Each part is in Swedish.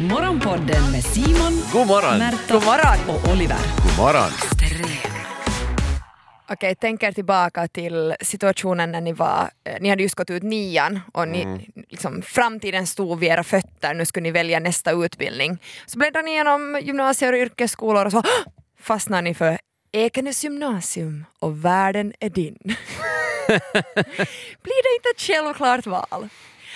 Morgonpodden med Simon, God morgon! Märta God morgon. och Oliver. God morgon! Okej, tänk er tillbaka till situationen när ni var, eh, ni hade just gått ut nian och ni, Mm. liksom, framtiden stod vid era fötter, nu skulle ni välja nästa utbildning. Så bläddrar ni igenom gymnasier och yrkesskolor och så fastnar ni för Ekenäs gymnasium och världen är din. Blir det inte ett självklart val?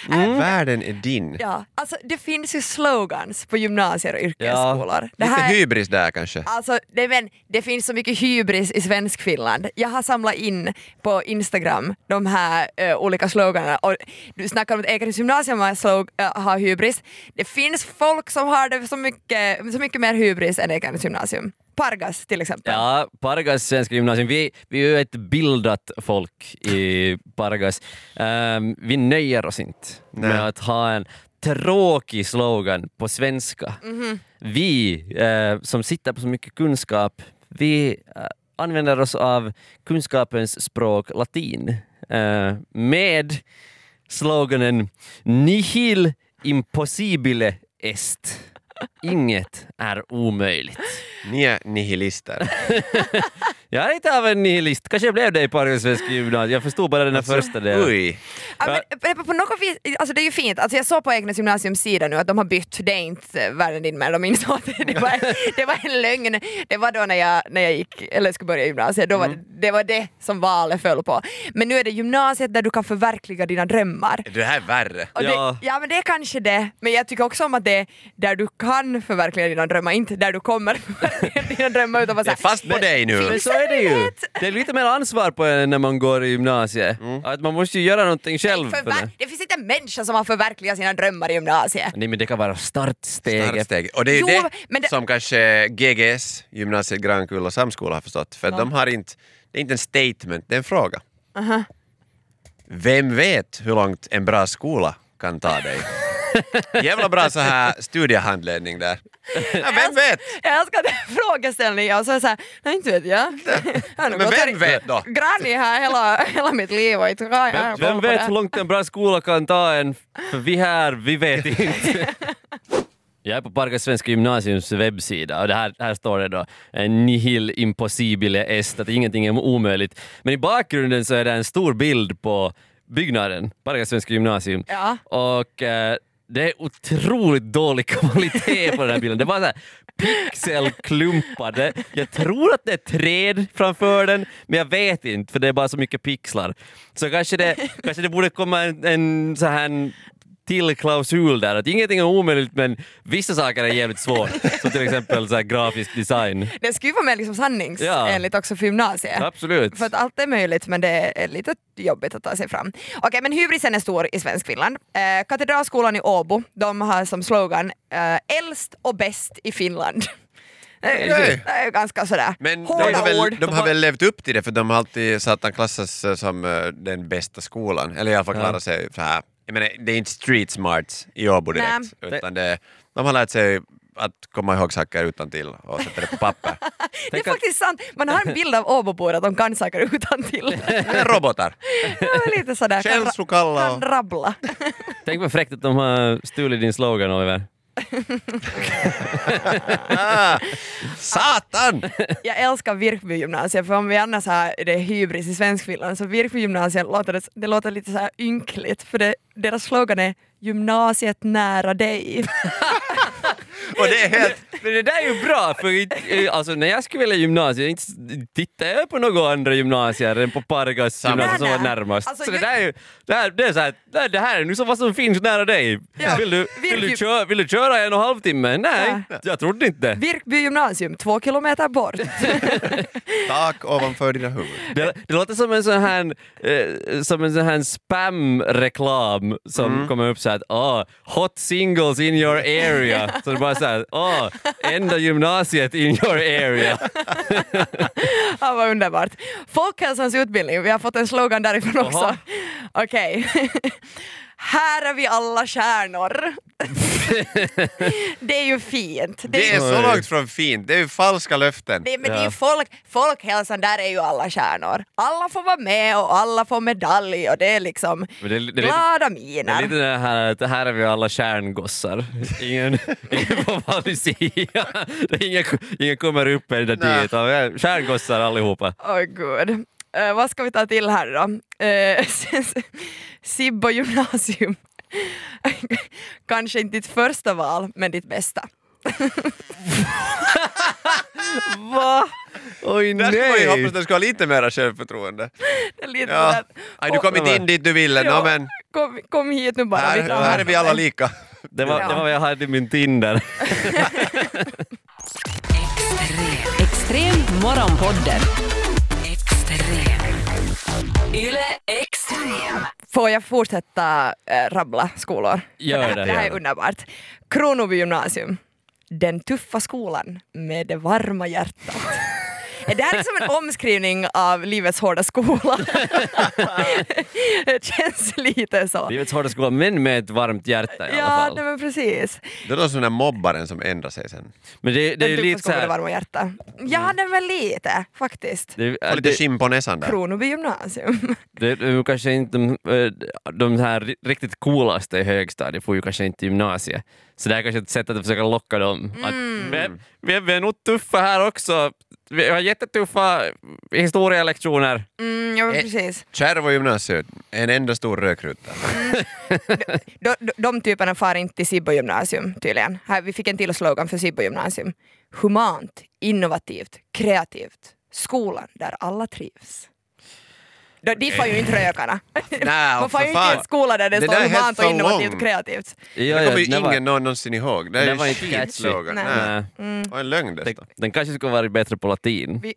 Världen är din. Ja, alltså det finns ju slogans på gymnasier och yrkesskolor. Det Lite här- hybris där kanske. Alltså, det, men, det finns så mycket hybris i Svenskfinland. Jag har samlat in på Instagram de här eh, olika sloganerna. Och du snackar om att Ekenäs gymnasium har, slog, eh, har hybris. Det finns folk som har det så mycket, så mycket mer hybris än Ekenäs gymnasium. Pargas till exempel. Ja, Pargas svenska gymnasium. Vi, vi är ju ett bildat folk i Pargas. Ehm, vi nöjer oss inte Nej. med att ha en tråkig slogan på svenska. Vi eh, som sitter på så mycket kunskap, vi eh, använder oss av kunskapens språk latin eh, med sloganen Nihil impossibile est. Inget är omöjligt. Ni är nihilister. Jag är lite av en nihilist. Kanske jag blev det i svenska gymnasium. Jag förstod bara den här första delen. Oj. Ja, men, på något vis, alltså det är ju fint, alltså jag såg på Ekenäs gymnasiums sida nu att de har bytt, det är inte världen din men de insåg att det var, det var en lögn. Det var då när jag, när jag gick, eller skulle börja gymnasiet, då var det, det var det som valet föll på. Men nu är det gymnasiet där du kan förverkliga dina drömmar. Är det här värre? Och Ja. det, ja men det är kanske det, men jag tycker också om att det är där du kan förverkliga dina drömmar, inte där du kommer förverkliga dina drömmar utan bara Det är fast på dig nu. Är det ju. Det är lite mer ansvar på en när man går i gymnasiet. Att man måste ju göra någonting själv. För det. det finns inte en människa som har förverkligat sina drömmar i gymnasiet. Nej men det kan vara startsteget. Startsteg. Och det är ju Jo, det men det- som kanske GGS, gymnasiet Grankulla samskola har förstått. För att de har inte, det är inte en statement, det är en fråga. Vem vet hur långt en bra skola kan ta dig? Jävla bra så här studiehandledning där. Ja, vem vet? Jag älskar den frågeställningen och så är det såhär, nej inte vet jag. Men här vem vet då? Granny här hela, hela mitt liv och inte har jag Vem, vet det. hur långt en bra skola kan ta en? För vi här, vi vet inte. Jag är på Pargas svenska gymnasiums webbsida och det här, här står det då nihil impossibile est, att ingenting är omöjligt. Men i bakgrunden så är det en stor bild på byggnaden, Pargas svenska gymnasium. Ja. Och eh, det är otroligt dålig kvalitet på den här bilden. Det var så här pixelklumpar. Det- Jag tror att det är träd framför den, men jag vet inte för det är bara så mycket pixlar. Så kanske det, kanske det borde komma en, en så här till klausul där, att ingenting är omöjligt men vissa saker är jävligt svårt. Som till exempel så grafisk design. Det skulle ju vara mer liksom sanningsenligt Ja. också för gymnasiet. Absolut. För att allt är möjligt men det är lite jobbigt att ta sig fram. Okej men hybrisen är stor i Svenskfinland. Eh, Katedralskolan i Åbo, de har som slogan eh, äldst och bäst i Finland. Det är ju ganska sådär Men de hårda har, väl, ord. de har väl levt upp till det för de har alltid satt att klassas som eh, den bästa skolan. Eller i alla fall klarat sig så här. Jag menar, det är inte street smarts i Åbo direkt. Nej. Utan det, de har lärt sig att komma ihåg saker utan till och sätta det på papper. Det är faktiskt sant, man har en bild av Åbobor att de kan saker utan till. Det är robotar. lite sådär, kan, kan rabbla. Tänk vad fräckt att de har stulit din slogan Oliver. Satan! Jag älskar Virkbygymnasiet för om vi annars har det är hybris i Svenskfinland så Virkbygymnasiet låter, det, det låter lite så här ynkligt för det, deras slogan är gymnasiet nära dig. Och det är helt... Men det där är ju bra, för alltså, när jag skulle välja gymnasiet inte tittade jag på några andra gymnasier än på Pargas gymnasium som var närmast. Alltså, så det där är ju, det här, det är så här, det här- är nu så vad som finns nära dig. Ja, Vill, du, vill, du köra, vill du köra en och en halv timme? Nej, Ja. jag trodde inte det. Virkby gymnasium, två kilometer bort. Tak ovanför dina huvuden. Det, det låter som en sån här, eh, som en sån här spam-reklam som kommer upp så här att oh, hot singles in your area. Så det bara så här, oh, enda gymnasiet in your area. Ja, vad underbart. Folkhälsans utbildning, vi har fått en slogan därifrån också. Okej. här är vi alla stjärnor. det är ju fint. Det är så Oj. långt från fint, det är ju falska löften. Det, men det är Ja. ju folk, folkhälsan, där är ju alla stjärnor. Alla får vara med och alla får medalj och det är liksom Men det, är- det, är lite, glada det är miner. lite det här att här är vi alla kärngossar. Ingen, ingen sida. Det är Ingen, ingen kommer upp ända Nej. dit. utan vi är Kärngossar allihopa. Åh gud. Eh, vad ska vi ta till här då? Uh, Sibbo gymnasium. Kanske inte ditt första val, men ditt bästa. Va? Oj Där skulle man ju hoppas att du ska ha lite mer självförtroende. Det är lite Ja. Aj, du kom inte in dit du ville, Ja. no, men kom, kom hit nu bara. här, här är vi alla lika. Det var, Ja. det var vad jag hade i min Tinder. Extrem morgonpodden. Yle Extrem. Får jag fortsätta äh, rabbla skolor? Gör det, Det här är underbart. Kronoby gymnasium. Den tuffa skolan med det varma hjärtat. Är det här liksom en omskrivning av livets hårda skola? det känns lite så. Livets hårda skola, men med ett varmt hjärta i alla Ja, fall. nej, men precis. Det är då som den där mobbaren som ändrar sig sen. Men det, det är tuffa lite såhär... varma hjärtat. Ja, det är väl lite faktiskt. Det, Får lite det, skinn på näsan där. Kronoby gymnasium. det, det är ju kanske inte de, eh, de här ri- riktigt coolaste i högstadiet får ju kanske inte gymnasiet. Så det är kanske ett sätt att försöka locka dem. Att, vi, vi, vi är nog tuffa här också. Vi har jättetuffa historielektioner. Mm, ja, Eh. precis. Kärvo gymnasiet, en enda stor rökruta. De, de, de typerna far inte till Sibbo gymnasium tydligen. Här, vi fick en till slogan för Sibbo gymnasium. Humant, innovativt, kreativt. Skolan där alla trivs. De, de får ju inte rökarna. Nej, Man får ju inte i en skola där det, Det står humant och innovativt och kreativt. Ja, det ja, kommer ju den var- ingen någon någonsin ihåg. Det är den ju var skitslogan. Nej. Nej. Och en lögn Den, dessutom. den kanske skulle varit bättre på latin. Vi...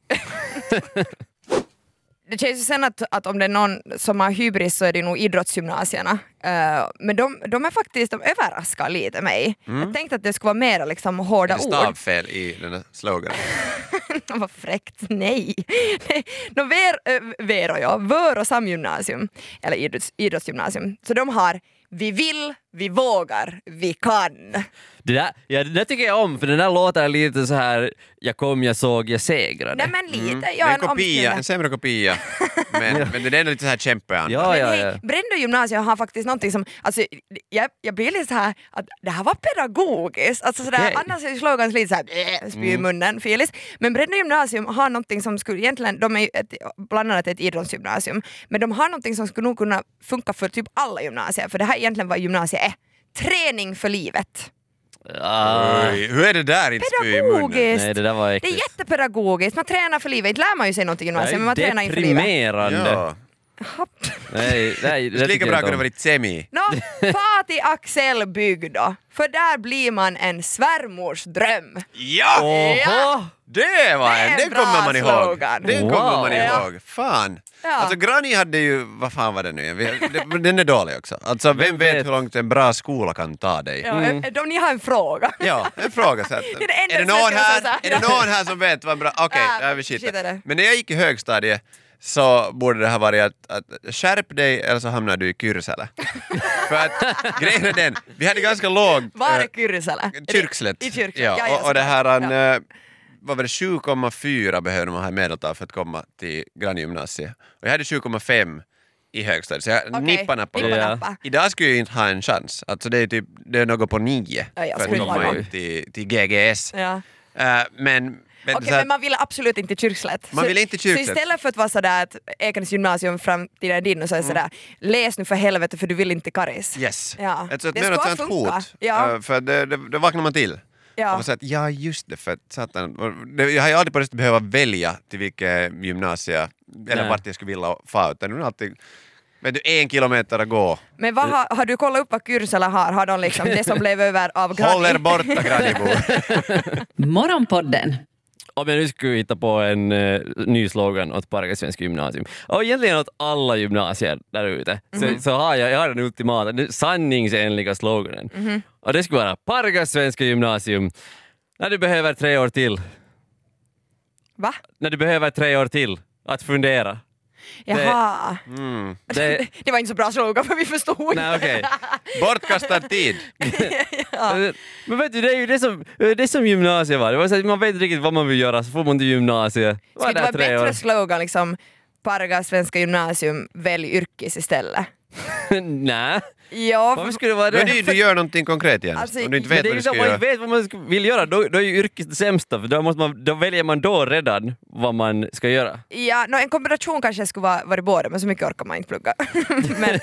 Det känns ju sen att, att om det är någon som har hybris så är det nog idrottsgymnasierna. Eh, men de, de är faktiskt, de överraskar lite mig. Jag tänkte att det skulle vara mer liksom hårda Är det ord. stavfel i den här sloganen? Vad fräckt, nej. no, ver, äh, Vero, ja. Vör och samgymnasium, eller idrotts, idrottsgymnasium. Så de har vi vill, vi vågar, vi kan. Det där, ja, det där tycker jag om, för den där låter lite så här jag kom, jag såg, jag segrade. Nej men lite, Det ja är en en kopia, en sämre kopia. Men, men det är ändå lite så här kämpeanda. Ja, ja, ja. Brändö gymnasium har faktiskt någonting som, alltså, jag, jag blir lite så här att det här var pedagogiskt. Alltså sådär, Okej. Annars är slogans lite såhär äh, spy i munnen, filis. Men Brändö gymnasium har någonting som skulle egentligen, de är ett, bland annat ett idrottsgymnasium, men de har någonting som skulle nog kunna funka för typ alla gymnasier, för det här är egentligen vad gymnasiet är. Träning för livet. Ah, Oj, hur är det där inte spy i munnen? Pedagogiskt! nej, det där var Det är jättepedagogiskt, man tränar för livet. Inte lär man ju sig något i Det gymnasiet, men man är tränar inför livet. deprimerande. Ja. Nej, nej, Det är lika bra kunde varit semi. Nå, fa till Axelbygd då, för där blir man en svärmors dröm. Ja! Oho! Det var en, en det bra kommer man ihåg. slogan. Det Wow. kommer man Ja. ihåg. Fan. Ja. Alltså Granny hade ju, vad fan var det nu Den är dålig också. Alltså vem vet hur långt en bra skola kan ta dig? Ja, mm. Om ni har en fråga. Ja, en fråga. Så att, Det är det är, det någon här, är det någon här som vet vad en bra... Okej, Ja, ja, vi skiter. Men när jag gick i högstadiet så borde det ha varit att, att skärp dig eller så hamnar du i Kyrsele. För att grejen är den, vi hade ganska låg... Var är eh, Kyrsele? Kyrkslätt. I Kyrkslätt, Ja, ja, och, och det här, en, Ja. eh, vad var det, 7,4 behövde man ha i medeltal för att komma till granngymnasiet. Och jag hade 7,5 i högstadiet, så jag Okej, nippade på nippa det. Ja. Idag skulle jag inte ha en chans. Alltså det är typ, det är något på nio Ja, för att komma in till, till GGS. Ja. Eh, men, men, Okej, så att- men man ville absolut inte Kyrkslätt. Man Så- ville inte till Så Kyrkslätt. istället för att vara sådär att Ekenäs gymnasium framtiden är din och så är det sådär läs nu för helvete för du vill inte Karis. Yes. Ja, Ett, ett, det ett ska sånt funka. hot. Ja. Eh, för det, det, det vaknar man till. Ja. Och så att, ja just det, för att satan. det- Jag har ju aldrig på riktigt behövt välja till vilket gymnasie eller Nej. vart jag skulle vilja få utan nu är det alltid vet du, en kilometer att gå. Men vad har, har du kollat upp vad Kyrsele har? Har de liksom det som blev över av? Håll er borta Grannibor. Morgonpodden. Om jag nu skulle hitta på en eh, ny slogan åt Parga Svenska Gymnasium, och egentligen åt alla gymnasier där ute, så, så har jag, jag har den ultimata, den sanningsenliga sloganen. Och det skulle vara Parga Svenska Gymnasium, när du behöver tre år till. Va? När du behöver tre år till att fundera. Jaha. Mm. Det, Det var inte så bra slogan för vi förstod inte. nej, okej. Bortkastad tid. Men vet du, det är ju det som, det är som gymnasiet var. Det var så man vet inte riktigt vad man vill göra, så får man till gymnasiet. Var det vara tre bättre år. slogan liksom Parga Svenska Gymnasium, välj yrkes istället? Nej, Ja, varför skulle det vara det? Men du, du gör någonting konkret igen. Alltså, Om du inte vet det är vad du ska att man göra. inte vet vad man vill göra, då, då är ju yrkes det sämsta, för då, måste man, då väljer man då redan vad man ska göra. Ja, no, en kombination kanske skulle vara, varit båda, men så mycket orkar man inte plugga. men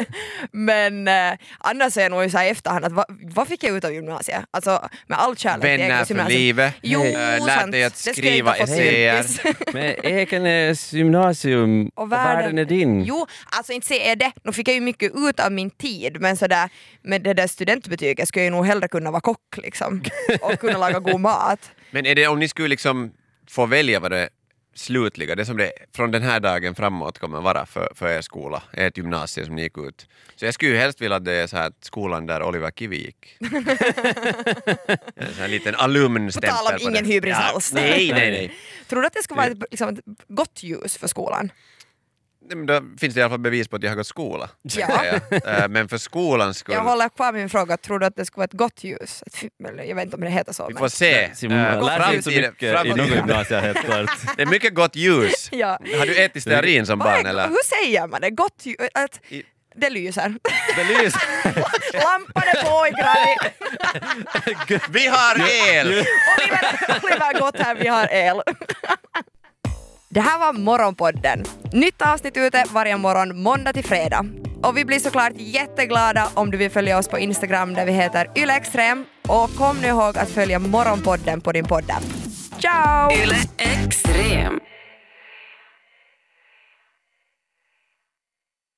men eh, annars är jag nog så här i efterhand att vad, vad fick jag ut av gymnasiet? Alltså med all kärlek till Vänner för livet. Jo, Eh, lärt dig att Det skriva essäer. Men Ekenäs gymnasium och världen, är din. Jo, alltså inte säger det. Nu fick jag ju mycket ut av min tid, men sådär med det där studentbetyget skulle jag nog hellre kunna vara kock liksom. Och kunna laga god mat. Men är det om ni skulle liksom få välja vad det slutliga, det som det från den här dagen framåt kommer vara för, för er skola, ert gymnasium som ni gick ut. Så jag skulle ju helst vilja att det är så här att skolan där Oliver Kivi gick. en sån här liten alumnstämpel På tal om ingen hybris ja, alls. Nej, nej, nej. Tror du att det ska vara ett, liksom, ett gott ljus för skolan? Då finns det i alla fall bevis på att jag har gått skola. Ja. Eh, Men för skolans skull, Jag håller kvar min fråga, tror du att det ska vara ett gott ljus? Jag vet inte om det heter så. vi men- får se. Simon Eh, framtiden- i något gymnasium helt klart. Det är mycket gott ljus. Ja. Har du ätit stearin som barn eller? Hur säger man det? Gott ljus? Att I- det lyser. Belys. Lampan är på i. Vi har el! Oliver, Oliver gott här, vi har el. Det här var Morgonpodden. Nytt avsnitt ute varje morgon måndag till fredag. Och vi blir såklart jätteglada om du vill följa oss på Instagram där vi heter ylextrem. Och kom nu ihåg att följa Morgonpodden på din podd. Ciao! Yle Extrem.